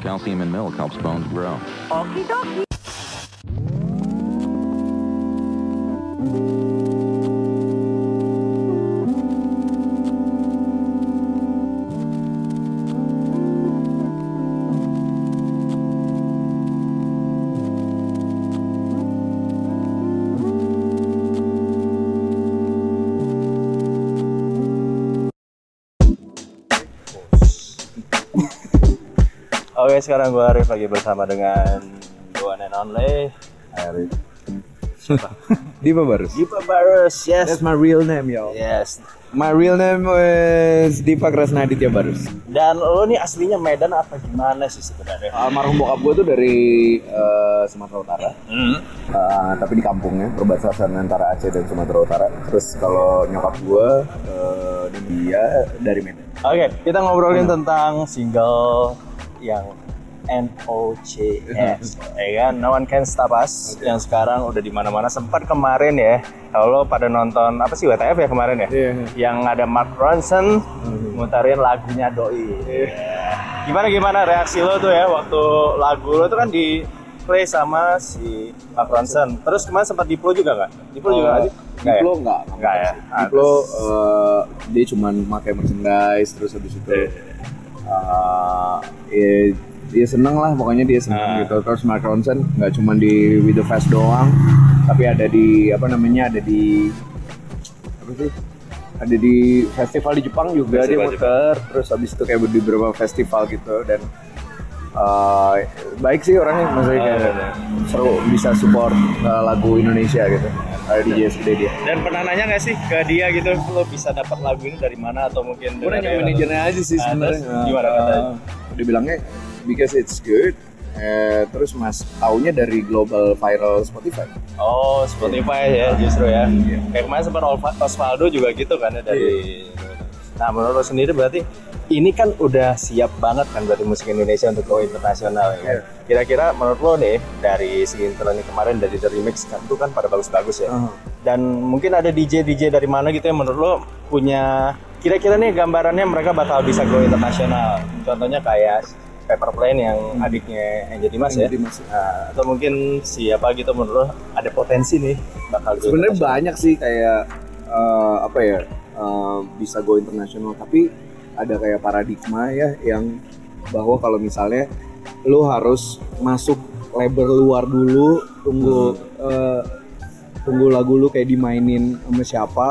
Calcium in milk helps bones grow. Okie dokie. Oke, sekarang gue Arif lagi bersama dengan the one and only Arif. Dipa Barus. Dipa Barus. Yes. That's my real name, yo. Yes. My real name is Dipa Kresnaditya Barus. Dan lo nih aslinya Medan apa gimana sih sebenarnya? Almarhum bokap gue tuh dari eh, Sumatera Utara, Hmm. Eh, tapi di kampungnya perbatasan antara Aceh dan Sumatera Utara. Terus kalau nyokap gue eh, dan dia dari Medan. Oke, kita ngobrolin tentang single yang NOCS, ya kan? No One Can Stop Us, yang sekarang udah di mana-mana. Sempat kemarin ya, kalau lo pada nonton apa sih WTF ya kemarin ya? Iya. Yang ada Mark Ronson mutarin lagunya Doi. Gimana gimana reaksi lo tuh ya waktu lagu lo tuh kan di play sama si Mark Ronson. Terus kemarin sempat Diplo juga nggak? Diplo juga nggak sih? Nggak ya? Diplo enggak, Nggak ya? Ah, Diplo eh, dia cuman pakai merchandise terus habis itu eh, ya, dia seneng lah pokoknya dia seneng Ah. gitu. Terus Mark Ronson nggak cuma di With the Fest doang tapi ada di apa namanya ada di apa sih? Ada di festival di Jepang juga Festival dia muter terus habis itu kayak di beberapa festival gitu dan eh, baik sih orangnya maksudnya kayak Ah, seru bisa support eh, lagu Indonesia gitu. Ada DJ segede dia. Dan pernah nanya nggak sih ke dia gitu, lo bisa dapat lagu ini dari mana? Atau mungkin gue nanya manajernya aja sih sebenarnya. Terus gimana katanya? Eh, dia bilangnya because it's good Eh, terus mas taunya dari global viral Spotify Oh, Spotify ya justru ya. Kayak kemarin sempat Osvaldo juga gitu kan ya dari. Nah, menurut lo sendiri berarti ini kan udah siap banget kan berarti musik Indonesia untuk go internasional ya. kan? Iya. Kira-kira menurut lo nih dari si ini kemarin dari The Remix kan itu kan pada bagus-bagus ya. Uh-huh. Dan mungkin ada DJ DJ dari mana gitu yang menurut lo punya kira-kira nih gambarannya mereka bakal bisa go internasional. Contohnya kayak Paper Plane yang adiknya Angel Dimas ya. Dimas. Nah, atau mungkin siapa gitu menurut lo ada potensi nih bakal sebenarnya banyak sih kayak eh, apa ya eh, bisa go internasional. Tapi ada kayak paradigma ya yang bahwa kalau misalnya lu harus masuk label luar dulu tunggu eh, tunggu lagu lu kayak dimainin sama siapa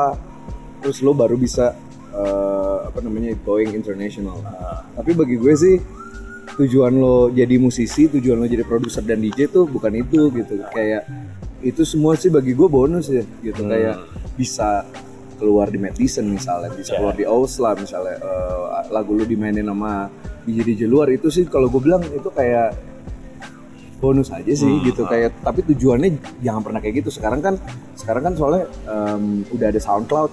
terus lu baru bisa eh, apa namanya going international. Tapi bagi gue sih tujuan lo jadi musisi, tujuan lo jadi produser dan DJ tuh bukan itu gitu. Kayak itu semua sih bagi gue bonus ya gitu. Kayak bisa keluar di Madison misalnya, bisa keluar di Osla misalnya eh, lagu lu dimainin sama DJ DJ luar itu sih kalau gue bilang itu kayak bonus aja sih gitu. Kayak tapi tujuannya jangan pernah kayak gitu. Sekarang kan sekarang kan soalnya em, udah ada SoundCloud.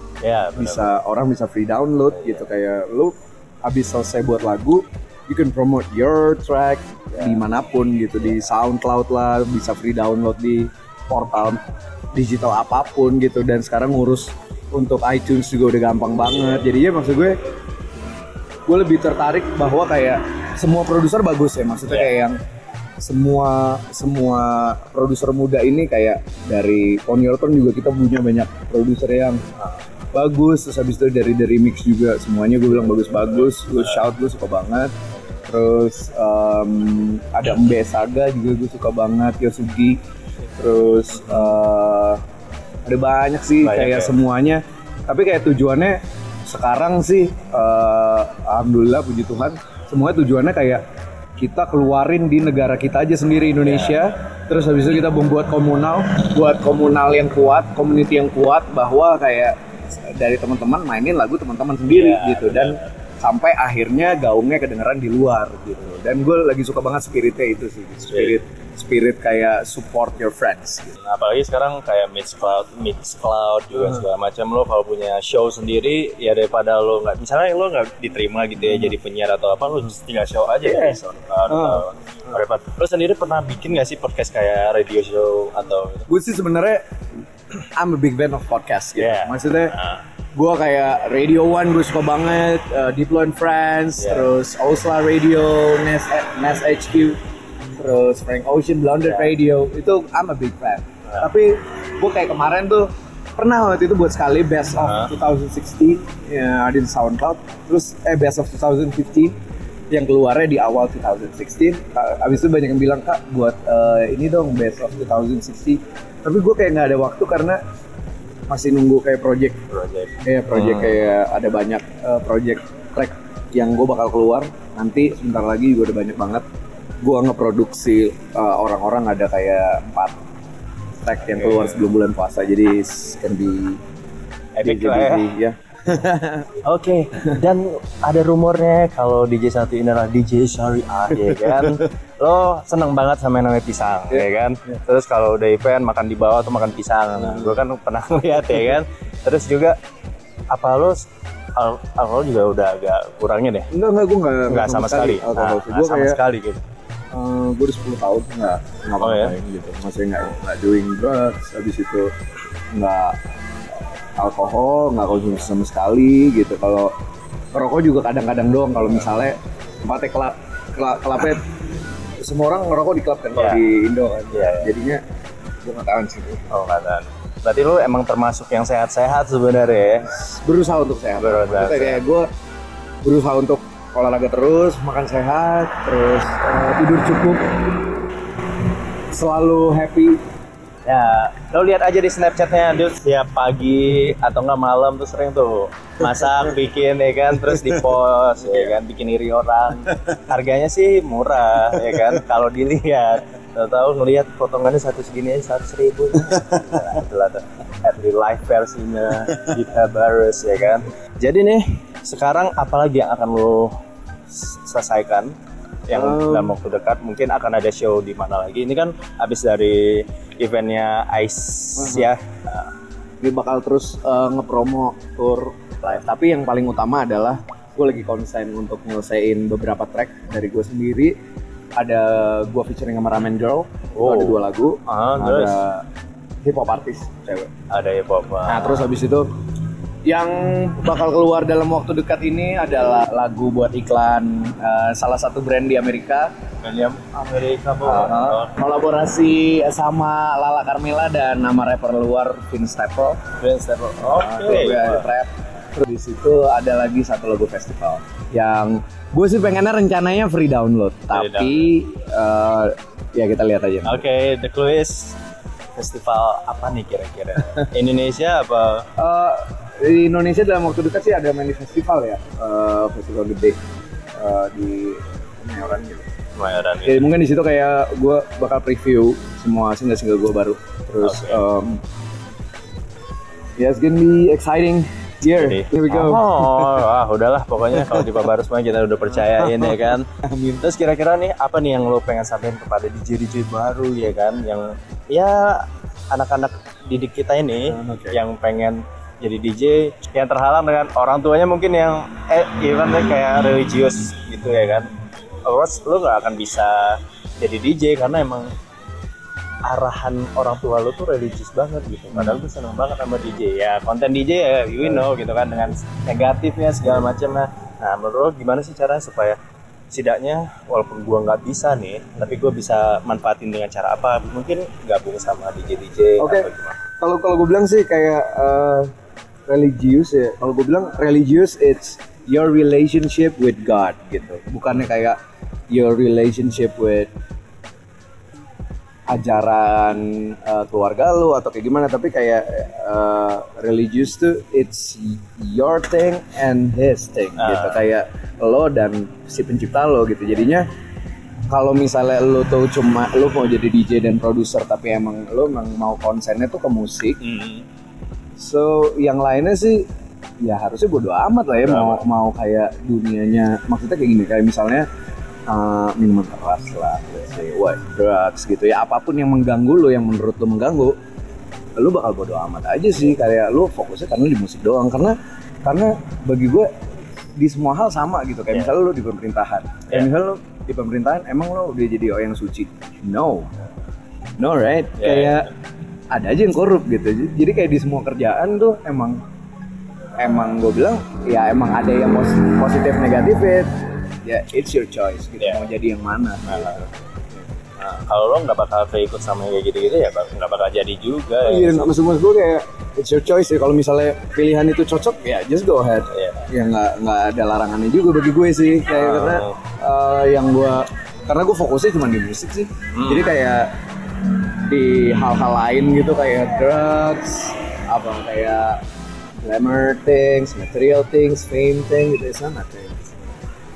Benar. bisa orang bisa free download gitu. kayak lu habis selesai buat lagu you can promote your track di mana pun gitu di SoundCloud lah bisa free download di portal digital apa pun gitu. Dan sekarang ngurus untuk iTunes juga udah gampang banget. Jadinya maksud gue gue lebih tertarik bahwa kayak semua produser bagus ya. Maksudnya kayak yang semua semua produser muda ini kayak dari Tony Orton juga kita punya banyak produser yang bagus. Terus habis itu dari dari mix juga semuanya gue bilang bagus-bagus. Gue shout gue suka banget terus em, ada Mbe Saga juga gue suka banget Yosugi. Terus eh, ada banyak sih Banyak kayak ya. semuanya. Tapi kayak tujuannya sekarang sih eh, alhamdulillah puji Tuhan semuanya tujuannya kayak kita keluarin di negara kita aja sendiri Indonesia. Terus habis itu kita membuat komunal buat komunal yang kuat community yang kuat bahwa kayak dari teman-teman mainin lagu teman-teman sendiri Ya, gitu. Dan sampai akhirnya gaungnya kedengeran di luar gitu dan gue lagi suka banget spiritnya itu sih spirit spirit kayak support your friends gitu. Nah, apalagi sekarang kayak Mix Cloud, Mix Cloud juga segala macam lo kalau punya show sendiri ya daripada lo nggak misalnya lo nggak diterima gitu ya jadi penyiar atau apa lo tinggal show aja ya di SoundCloud atau apa. Lo sendiri pernah bikin nggak sih podcast kayak radio show atau gue sih sebenarnya I'm a big fan of podcast gitu. Yeah. Maksudnya Nah. Gue kayak Radio One gue suka banget, uh, Diplo and Friends, Yeah. terus Osla Radio, Nas, Nas HQ, terus Frank Ocean, Blonde Yeah. Radio, itu I'm a big fan. Yeah. Tapi gue kayak kemarin tuh pernah waktu itu buat sekali best of Uh. 2016 ya ada di SoundCloud, terus eh best of 2015 yang keluarnya di awal 2016. Ka- Abis itu banyak yang bilang kak buat eh, ini dong best of 2016. Tapi gue kayak nggak ada waktu karena masih nunggu kayak project project Iya project Hmm. kayak ada banyak eh, project track yang gue bakal keluar nanti sebentar lagi gue udah banyak banget gue ngeproduksi eh, orang-orang ada kayak empat track yang keluar Oke. sebelum bulan puasa jadi can be epic lah ya ya. Oke, dan ada rumornya kalau DJ satu ini adalah DJ syariah, ya kan? Lo seneng banget sama yang namanya pisang, ya kan? Terus kalau udah event makan di bawah atau makan pisang, nah, gue kan pernah lihat ya kan? Terus juga apa lo al alkohol juga udah agak kurangnya deh? enggak enggak gue enggak Nggak sama sekali. Nah, alkohol nggak gue sama kayak sekali gitu. eh, gue udah 10 tahun nggak nggak Oh, ya? ngapain gitu maksudnya nggak nggak doing drugs habis itu nggak alkohol nggak konsumsi sama sekali gitu kalau rokok juga kadang-kadang doang kalau misalnya tempatnya kelap kelap kelapnya semua orang ngerokok di klub kan Iya. di Indo kan Iya, iya. jadinya gue nggak tahan sih Oh nggak tahan. Berarti lo emang termasuk yang sehat-sehat sebenarnya ya? berusaha untuk sehat Berusaha Maksudnya sehat. kayak gue berusaha untuk olahraga terus makan sehat terus eh, tidur cukup selalu happy Ya, lo lihat aja di Snapchatnya, dia setiap pagi atau enggak malam tuh sering tuh masak, bikin ya kan, terus di post ya kan, bikin iri orang. Harganya sih murah ya kan, kalau dilihat. Tahu ngelihat potongannya satu segini aja seratus ribu. Nah, itulah tuh every live versinya Gita Barus ya kan. Jadi nih sekarang apalagi yang akan lo selesaikan yang Um, dalam waktu dekat mungkin akan ada show di mana lagi ini kan habis dari eventnya Ice Uh-huh. ya Dia bakal terus eh, ngepromo tour live. Tapi yang paling utama adalah gue lagi konsen untuk nyelesain beberapa track dari gue sendiri. Ada gue featuring sama Ramen Girl, Oh. ada dua lagu. Ah, terus? ada hip hop artis cewek. ada ya Bapak Nah terus habis itu yang bakal keluar dalam waktu dekat ini adalah lagu buat iklan eh, salah satu brand di Amerika. William Amerika Uh, kolaborasi sama Lala Carmela dan nama rapper luar Vince Staples. Vince Staples oke Oke. ada trap. Terus di situ ada lagi satu lagu festival yang gue sih pengennya rencananya free download, tapi eh, ya kita lihat aja. Oke, the clue is festival apa nih kira-kira Indonesia apa Eh, di Indonesia dalam waktu dekat sih ada main di festival ya, eh, festival gede eh, di Kemayoran gitu. Kemayoran Jadi mungkin di situ kayak gue bakal preview semua single-single gue baru. Terus, Oke. um, yeah, it's gonna be exciting year. Jadi, Here we go. Oh, ah, udahlah pokoknya kalau di Pabarus mah kita udah percayain ya kan. Terus kira-kira nih apa nih yang lo pengen sampaikan kepada DJ DJ baru ya kan yang ya anak-anak didik kita ini Hmm, oke. yang pengen jadi DJ yang terhalang dengan orang tuanya mungkin yang eh even kayak religius gitu ya kan. Terus lo gak akan bisa jadi DJ karena emang arahan orang tua lu tuh religius banget gitu. Padahal gue seneng banget sama DJ. Ya konten DJ ya you know gitu kan dengan negatifnya segala macamnya. Nah menurut lo gimana sih caranya supaya setidaknya walaupun gua nggak bisa nih, tapi gue bisa manfaatin dengan cara apa? Mungkin gabung sama DJ DJ Oke. atau gimana? Kalau kalau gue bilang sih kayak uh, religius ya. Kalau gue bilang religius it's your relationship with God gitu. Bukannya kayak your relationship with ajaran uh, keluarga lu atau kayak gimana tapi kayak uh, religious tuh it's your thing and his thing Ah. gitu kayak lo dan si pencipta lo gitu jadinya kalau misalnya lo tuh cuma lo mau jadi DJ dan produser tapi emang lo emang mau konsennya tuh ke musik Hmm. So yang lainnya sih ya harusnya bodo amat lah ya mau mau kayak dunianya maksudnya kayak gini kayak misalnya uh, minuman keras lah say what drugs gitu ya apa pun yang mengganggu lo yang menurut lo mengganggu lo bakal bodo amat aja sih kayak lo fokusnya karena di musik doang karena karena bagi gue di semua hal sama gitu kayak Yeah. misalnya lo di pemerintahan kayak Yeah. misalnya lo di pemerintahan emang lo udah jadi orang yang suci? No. No right? Yeah, kayak ada aja yang korup gitu jadi kayak di semua kerjaan tuh emang emang gue bilang ya emang ada yang pos- positif negatif ya it's your choice gitu Yeah. mau jadi yang mana Nah, kalau lo nggak bakal keikut sama kayak gitu-gitu ya nggak bakal jadi juga. Iya, ya. maksud maksud gue kayak it's your choice ya. Kalau misalnya pilihan itu cocok ya just go ahead. Iya. Ya nggak nggak ada larangannya juga bagi gue sih. Kayak Oh. karena eh, yang gue karena gue fokusnya cuma di musik sih. Hmm. Jadi kayak di hal-hal lain gitu kayak drugs, apa kayak glamour things, material things, fame thing gitu. It's not my thing.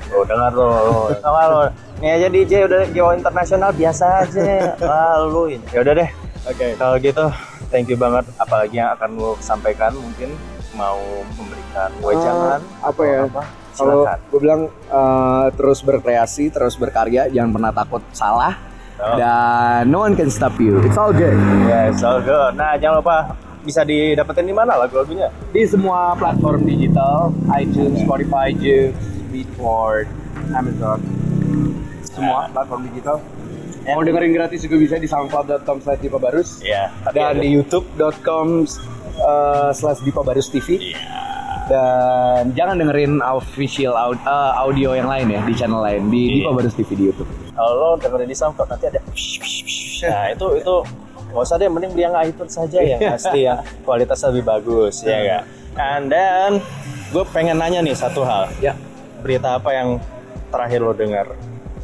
Oh, dengar lo. Dengar lo. Ini aja DJ udah Jawa internasional biasa aja. Lalu ini. Ya udah deh. Oke. Kalau gitu, thank you banget. Apalagi yang akan lo sampaikan mungkin mau memberikan wejangan Eh, apa ya? Apa? Kalau gue bilang eh, terus berkreasi, terus berkarya, jangan pernah takut salah. Oh. Dan no one can stop you. It's all good. Yes, all good. Nah, jangan lupa bisa didapetin di mana lagu-lagunya? Di semua platform digital, iTunes, Spotify, Joox, Beatport, Amazon, semua platform digital. Mau dengerin gratis juga bisa di soundcloud.com slash Dipa Barus Iya. dan di youtube.com uh, slash Dipa Barus TV. Iya. Dan jangan dengerin official au- uh, audio yang lain ya di channel lain di Iya. Dipa Barus TV di YouTube. Kalau lo dengerin di SoundCloud nanti ada Nah, itu itu nggak usah deh, mending beli yang iTunes saja yang pasti yang kualitas lebih bagus, ya enggak? And then gue pengen nanya nih satu hal. Ya. Berita apa yang terakhir lo dengar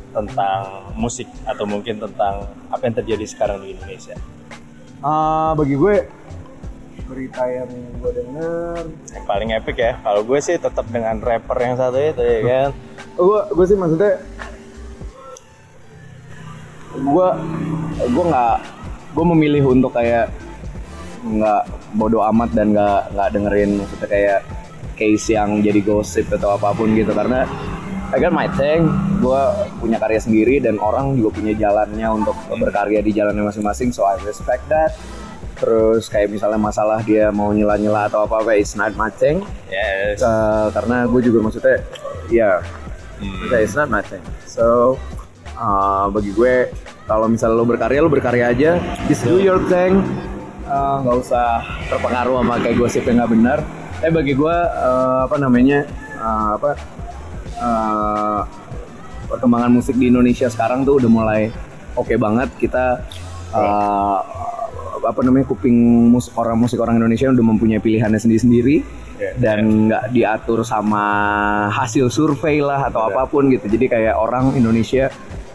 tentang musik atau mungkin tentang apa yang terjadi sekarang di Indonesia? Ah, bagi gue berita yang gue denger. Yang paling epic ya. Kalau gue sih tetap dengan rapper yang satu itu ya kan. gue gue sih maksudnya gue gue nggak gue memilih untuk kayak nggak bodoh amat dan nggak nggak dengerin maksudnya kayak case yang jadi gosip atau apa pun gitu. Karena I got my thing. Gue punya karya sendiri dan orang juga punya jalannya untuk berkarya di jalannya masing-masing so I respect that terus kayak misalnya masalah dia mau nyela-nyela atau apa-apa it's not my thing. Yes. Uh, karena gue juga maksudnya ya maksudnya it's not my thing. So uh, bagi gue kalau misalnya lo berkarya lo berkarya aja. Just do your thing. Uh, nggak usah terpengaruh sama kayak gosip yang nggak benar. Eh bagi gue uh, apa namanya uh, apa uh, perkembangan musik di Indonesia sekarang tuh udah mulai oke banget. Kita uh, apa namanya kuping mus orang musik orang Indonesia udah mempunyai pilihannya sendiri-sendiri Ya, dan nggak diatur sama hasil survei lah atau Benar. apa pun gitu jadi kayak orang Indonesia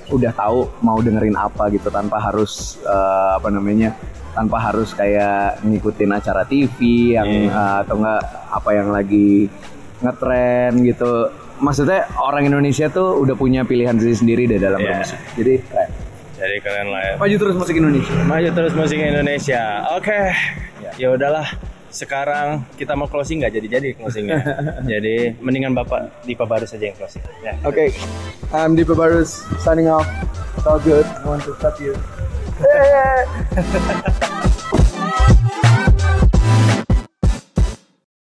udah tahu mau dengerin apa gitu tanpa harus eh, apa namanya tanpa harus kayak ngikutin acara TV yang Iya. eh, atau enggak apa yang lagi ngetren gitu maksudnya orang Indonesia tuh udah punya pilihan sendiri sendiri deh dalam Iya. bermusik jadi keren. Jadi keren lah ya. maju terus musik Indonesia Maju terus musik Indonesia. Oke. Ya udahlah. Sekarang kita mau closing nggak jadi-jadi closingnya. jadi mendingan Bapak Dipa baru saja yang closing. Ya. Okay, I'm Deepa Barus signing off. It's all good. I want to stop you.